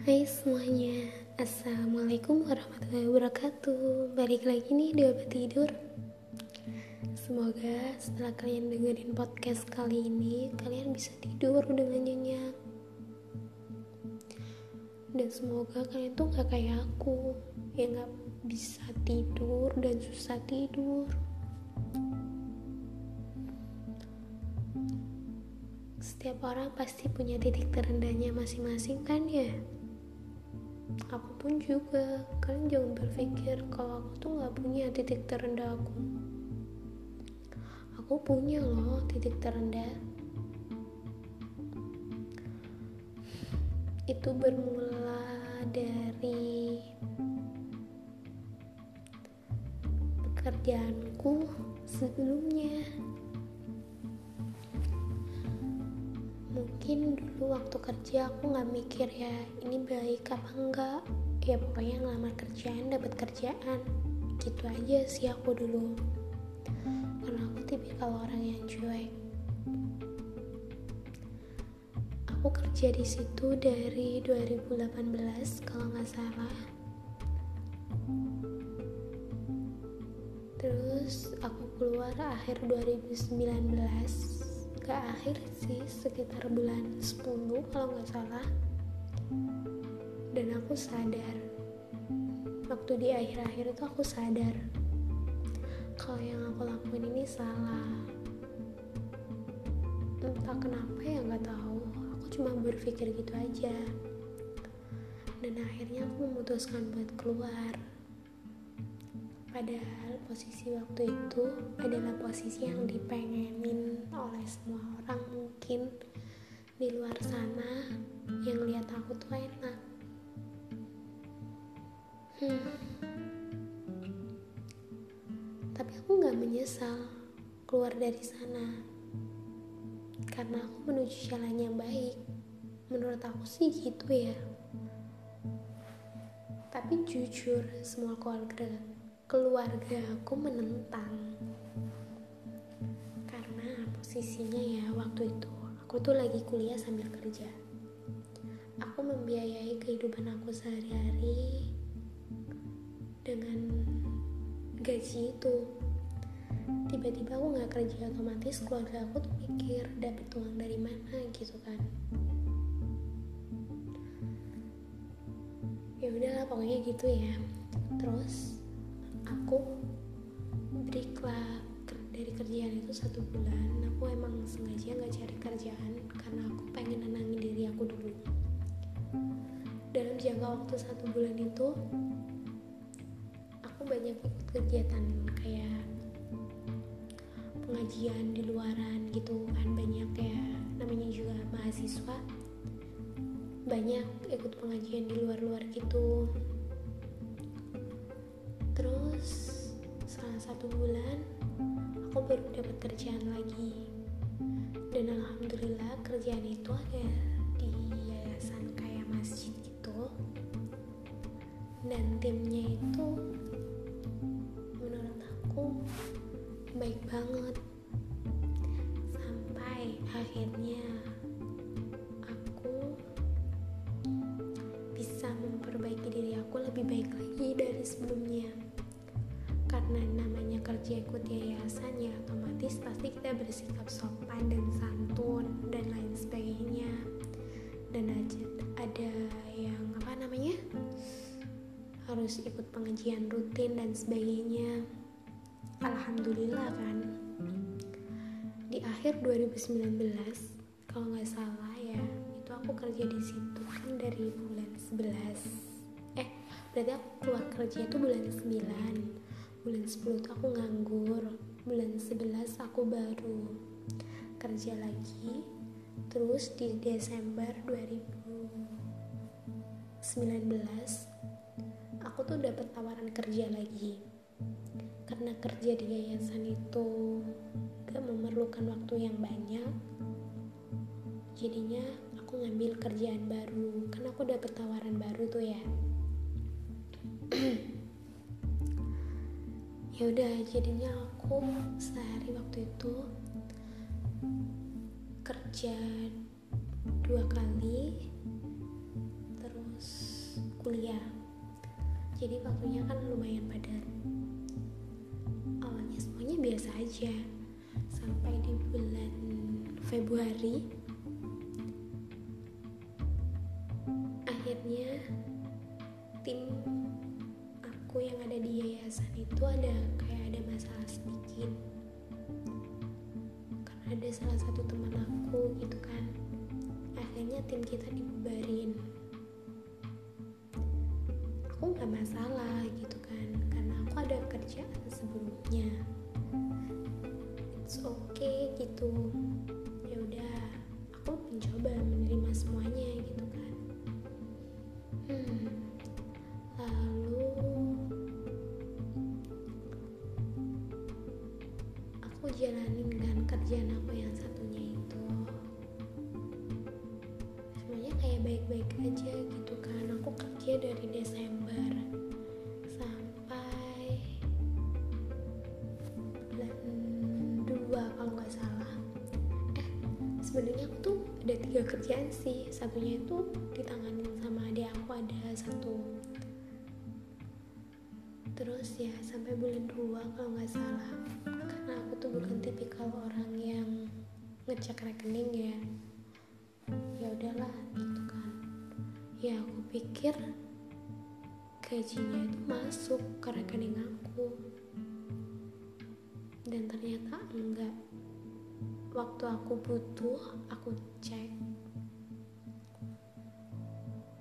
Hai semuanya, Assalamualaikum warahmatullahi wabarakatuh. Balik lagi nih di Obat Tidur. Semoga setelah kalian dengerin podcast kali ini Kalian bisa tidur dengan nyenyak. Dan semoga kalian tuh gak kayak aku Yang gak bisa tidur dan susah tidur. Setiap orang pasti punya titik terendahnya masing-masing kan ya? Aku pun juga. Kalian jangan berpikir kalau aku tuh nggak punya titik terendah aku. Aku punya loh titik terendah. Itu bermula dari pekerjaanku sebelumnya dulu waktu kerja aku nggak mikir ya ini baik apa enggak. Ya pokoknya ngelamar kerjaan dapat kerjaan. Gitu aja sih aku dulu. Karena aku tipikal orang yang cuek. Aku kerja di situ dari 2018 kalau nggak salah. Terus aku keluar akhir 2019 ke akhir sih sekitar bulan 10 kalau nggak salah. Dan aku sadar. Waktu di akhir-akhir itu aku sadar kalau yang aku lakuin ini salah. Entah kenapa ya nggak tahu. Aku cuma berpikir gitu aja. Dan akhirnya aku memutuskan buat keluar Padahal posisi waktu itu adalah posisi yang dipengenin oleh semua orang mungkin di luar sana yang lihat aku tuh enak. Hmm. Tapi aku nggak menyesal keluar dari sana karena aku menuju jalan yang baik. Menurut aku sih gitu ya. Tapi jujur semua keluarga keluarga aku menentang. Karena posisinya ya waktu itu aku tuh lagi kuliah sambil kerja. Aku membiayai kehidupan aku sehari-hari dengan gaji itu. Tiba-tiba aku nggak kerja otomatis keluarga aku tuh mikir dapet uang dari mana? gitu kan. Ya udahlah pokoknya gitu ya. Terus aku break lah dari kerjaan itu satu bulan. Aku emang sengaja nggak cari kerjaan karena aku pengen nenangin diri aku dulu. Dalam jangka waktu satu bulan itu aku banyak ikut kegiatan kayak pengajian di luaran gitu kan. Banyak ya namanya juga mahasiswa. Banyak ikut pengajian di luar-luar gitu baru dapat kerjaan lagi. Dan alhamdulillah kerjaan itu ada di yayasan kayak masjid gitu. Dan timnya itu menurut aku baik banget. Sampai akhirnya aku bisa memperbaiki diri aku lebih baik lagi dari sebelumnya karena namanya kerja ikut yayasan ya otomatis pasti kita bersikap sopan dan santun dan lain sebagainya. Dan aja ada yang apa namanya? Harus ikut pengajian rutin dan sebagainya. Alhamdulillah kan. Di akhir 2019 kalau nggak salah ya itu aku kerja di situ kan dari bulan 11 eh berarti aku keluar kerja itu bulan 9 bulan 10 tuh aku nganggur. Bulan 11 aku baru kerja lagi. Terus di Desember 2019 aku tuh dapat tawaran kerja lagi. Karena kerja di yayasan itu gak memerlukan waktu yang banyak jadinya aku ngambil kerjaan baru. Karena aku dapat tawaran baru tuh ya ya udah jadinya aku sehari waktu itu kerja dua kali terus jadi waktunya kan lumayan padat. Awalnya semuanya biasa aja sampai di bulan Februari. Akhirnya tim aku yang ada di yayasan itu ada kayak ada masalah sedikit. Karena ada salah satu teman aku gitu kan. Akhirnya tim kita dibubarin. Aku nggak masalah gitu kan karena aku ada kerjaan sebelumnya. It's okay gitu sebenarnya aku tuh ada tiga kerjaan sih. Satunya itu ditanganin sama adik aku ada satu. Terus ya sampai bulan dua kalau nggak salah. Karena aku tuh bukan tipikal orang yang ngecek rekening ya. Ya udahlah gitu kan. Ya aku pikir gajinya itu masuk waktu aku butuh aku cek.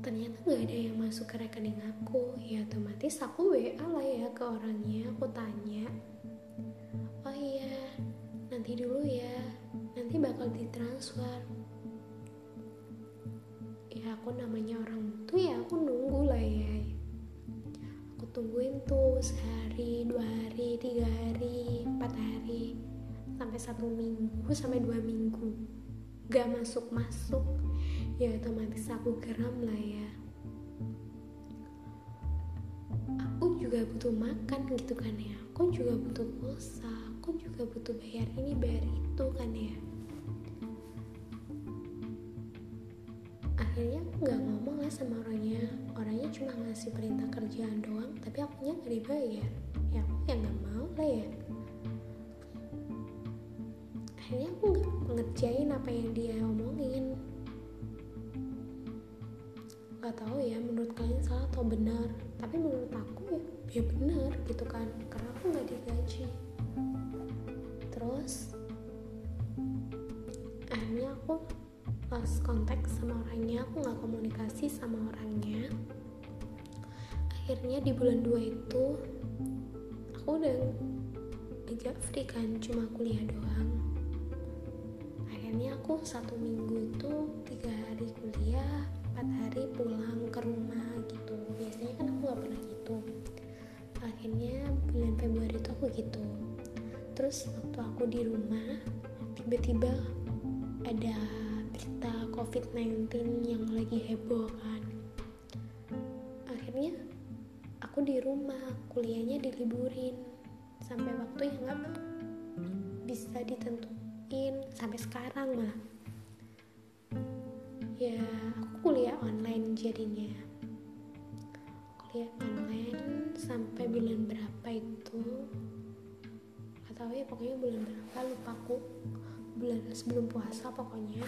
Ternyata nggak ada yang masuk ke rekening aku. Ya otomatis aku WA lah ya ke orangnya. Aku tanya oh iya nanti dulu ya. Nanti bakal ditransfer. Ya aku namanya orang butuh ya aku nunggu lah ya. Aku tungguin tuh sehari dua hari tiga hari empat hari sampai satu minggu sampai dua minggu. Gak masuk masuk ya otomatis aku geram lah ya. Aku juga butuh makan gitu kan ya. Aku juga butuh pulsa. Aku juga butuh bayar ini bayar itu kan ya. Akhirnya aku nggak ngomong lah sama orangnya. Orangnya cuma ngasih perintah kerjaan doang tapi aku nya nggak dibayar. Ya aku ya nggak mau lah ya akhirnya aku nggak ngerjain apa yang dia omongin. Nggak tahu ya menurut kalian salah atau benar? Tapi menurut aku ya, ya benar gitu kan. Karena aku nggak digaji. Terus akhirnya aku pas kontak sama orangnya. Aku nggak komunikasi sama orangnya. Akhirnya di bulan 2 itu aku udah agak free kan cuma kuliah doang aku satu minggu itu tiga hari kuliah empat hari pulang ke rumah gitu. Biasanya kan aku gak pernah gitu. Akhirnya bulan Februari itu aku gitu. Terus waktu aku di rumah tiba-tiba ada berita COVID-19 yang lagi heboh kan. Akhirnya aku di rumah kuliahnya diliburin. Sampai waktu yang gak bisa ditentukan sampai sekarang malah ya aku kuliah online jadinya. Kuliah online sampai bulan berapa itu? Gak tahu ya pokoknya bulan berapa lupa aku. Bulan sebelum puasa pokoknya.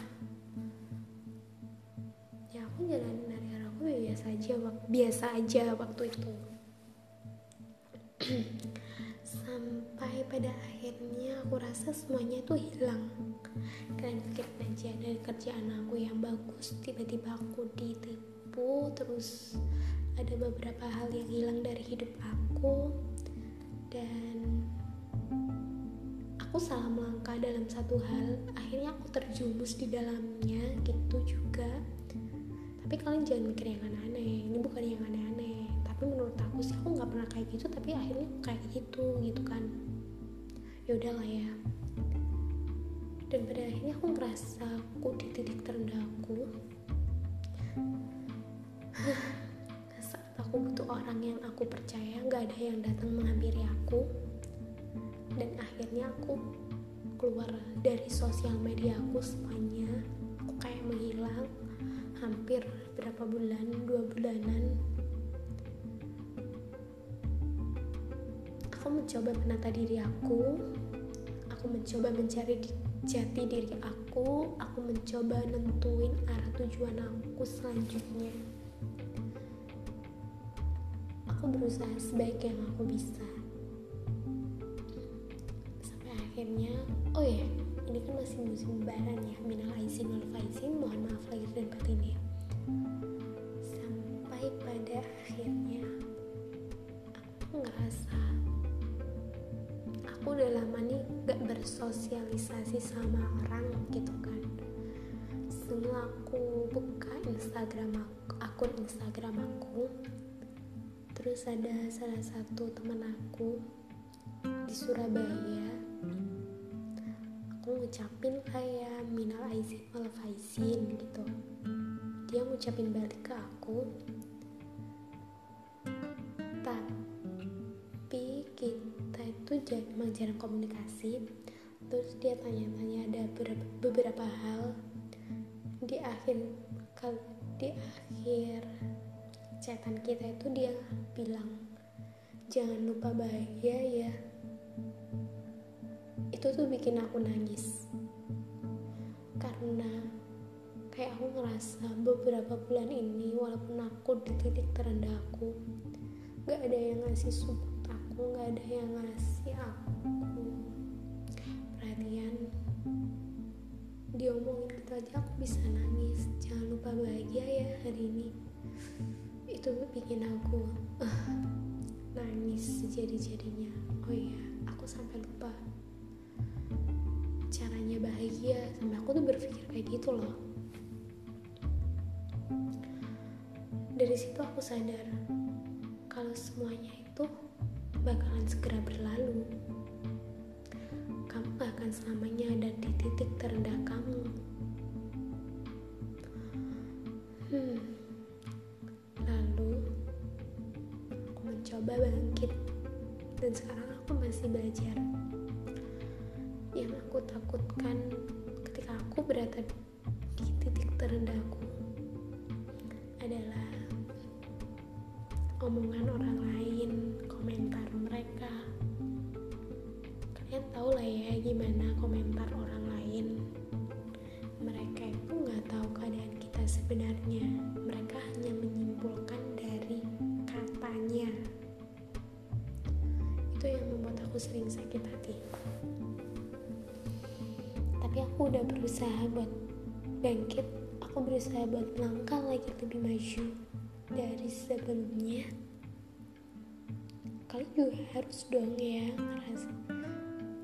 Ya aku jalanin hari-hari aku biasa aja biasa aja waktu itu pada akhirnya aku rasa semuanya tuh hilang. Kalian pikirin dari kerjaan aku yang bagus tiba-tiba aku ditipu terus ada beberapa hal yang hilang dari hidup aku. Dan aku salah melangkah dalam satu hal akhirnya aku terjumus di dalamnya gitu juga. Tapi kalian jangan mikir yang aneh-aneh ini bukan yang aneh-aneh. Tapi menurut aku sih aku nggak pernah kayak gitu tapi akhirnya kayak gitu gitu kan ya udahlah ya. Dan pada akhirnya aku ngerasa aku di titik terendah aku saat aku butuh orang yang aku percaya nggak ada yang datang menghampiri aku. Dan akhirnya aku keluar dari sosial media aku semuanya. Aku kayak menghilang hampir berapa bulan dua bulanan mencoba menata diri aku. Aku mencoba mencari jati diri aku. Aku mencoba nentuin arah tujuan aku selanjutnya. Aku berusaha sebaik yang aku bisa. Sampai akhirnya oh ya ini kan masih musim lebaran ya. Minal aizin wal faizin mohon maaf lahir dan batin ya. Sampai pada akhirnya aku ngerasa aku udah lama nih gak bersosialisasi sama orang gitu kan. Semua aku buka Instagram aku, akun Instagram aku. Terus ada salah satu teman aku di Surabaya. Aku ngucapin kayak minal aizin wal faizin gitu. Dia ngucapin balik ke aku kita itu emang jarang komunikasi. Terus dia tanya-tanya ada beberapa hal. Di akhir di akhir chatan kita itu dia bilang jangan lupa bahagia ya. Itu tuh bikin aku nangis. Karena kayak aku ngerasa beberapa bulan ini walaupun aku di titik terendah aku gak ada yang ngasih support aku gak ada yang ngasih aku perhatian. Diomongin gitu aja aku bisa nangis. Jangan lupa bahagia ya hari ini. Itu bikin aku uh, nangis sejadi-jadinya. Oh iya aku sampai lupa caranya bahagia. Sampai aku tuh berpikir kayak gitu loh. Dari situ aku sadar kalau semuanya itu bakalan segera berlalu. Kamu gak akan selamanya ada di titik terendah kamu. Hmm lalu aku mencoba bangkit. Dan sekarang aku masih belajar. Yang aku takutkan ketika aku berada di titik terendahku adalah omongan orang lain, gimana komentar orang lain. Mereka itu nggak tahu keadaan kita sebenarnya. Mereka hanya menyimpulkan dari katanya. Itu yang membuat aku sering sakit hati tapi aku udah berusaha buat bangkit aku berusaha buat melangkah lagi lebih maju dari sebelumnya kalian juga harus dong ya ngerasa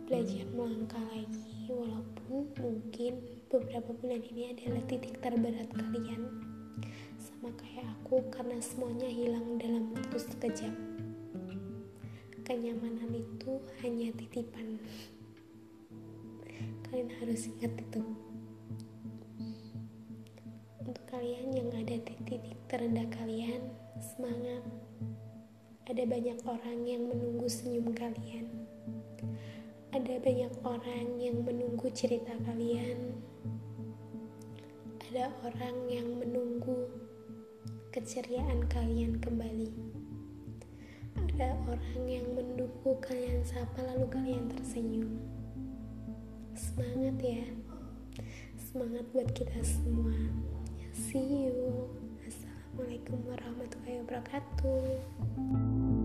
belajar melangkah lagi walaupun mungkin beberapa bulan ini adalah titik terberat kalian. Sama kayak aku karena semuanya hilang dalam waktu sekejap. Kenyamanan itu hanya titipan. Kalian harus ingat itu. Untuk kalian yang ada di titik terendah kalian semangat. Ada banyak orang yang menunggu senyum kalian ada banyak orang yang menunggu cerita kalian. Ada orang yang menunggu keceriaan kalian kembali. Ada orang yang menunggu kalian sapa lalu kalian tersenyum. Semangat ya. Semangat buat kita semua. See you. Assalamualaikum warahmatullahi wabarakatuh